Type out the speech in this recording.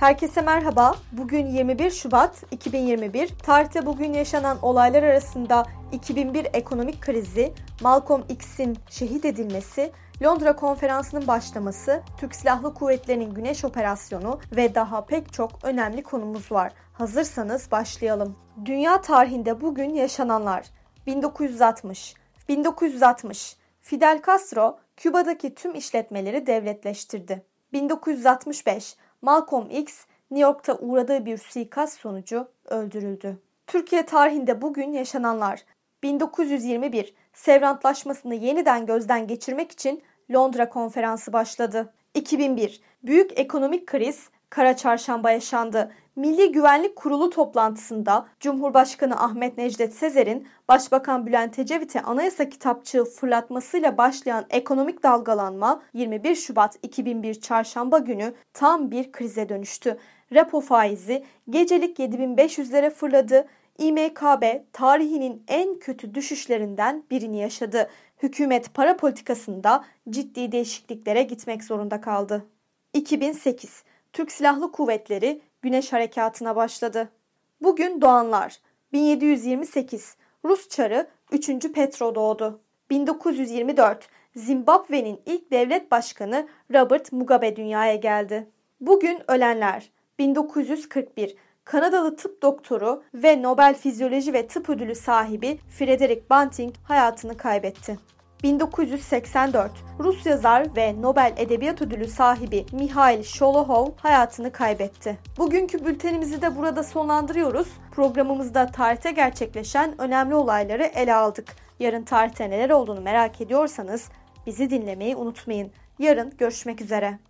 Herkese merhaba. Bugün 21 Şubat 2021. Tarihte bugün yaşanan olaylar arasında 2001 ekonomik krizi, Malcolm X'in şehit edilmesi, Londra konferansının başlaması, Türk Silahlı Kuvvetleri'nin Güneş Operasyonu ve daha pek çok önemli konumuz var. Hazırsanız başlayalım. Dünya tarihinde bugün yaşananlar. 1960. 1960. Fidel Castro Küba'daki tüm işletmeleri devletleştirdi. 1965. Malcolm X New York'ta uğradığı bir suikast sonucu öldürüldü. Türkiye tarihinde bugün yaşananlar 1921 Sevr Antlaşması'nı yeniden gözden geçirmek için Londra Konferansı başladı. 2001 Büyük ekonomik kriz Kara Çarşamba yaşandı. Milli Güvenlik Kurulu toplantısında Cumhurbaşkanı Ahmet Necdet Sezer'in Başbakan Bülent Ecevit'e anayasa kitapçığı fırlatmasıyla başlayan ekonomik dalgalanma 21 Şubat 2001 Çarşamba günü tam bir krize dönüştü. Repo faizi gecelik 7500'lere fırladı. İMKB tarihinin en kötü düşüşlerinden birini yaşadı. Hükümet para politikasında ciddi değişikliklere gitmek zorunda kaldı. 2008 Türk Silahlı Kuvvetleri Güneş Harekatı'na başladı. Bugün doğanlar 1728 Rus Çarı 3. Petro doğdu. 1924 Zimbabwe'nin ilk devlet başkanı Robert Mugabe dünyaya geldi. Bugün ölenler 1941 Kanadalı tıp doktoru ve Nobel Fizyoloji ve Tıp Ödülü sahibi Frederick Banting hayatını kaybetti. 1984 Rus yazar ve Nobel Edebiyat Ödülü sahibi Mihail Şolohov hayatını kaybetti. Bugünkü bültenimizi de burada sonlandırıyoruz. Programımızda tarihte gerçekleşen önemli olayları ele aldık. Yarın tarihte neler olduğunu merak ediyorsanız bizi dinlemeyi unutmayın. Yarın görüşmek üzere.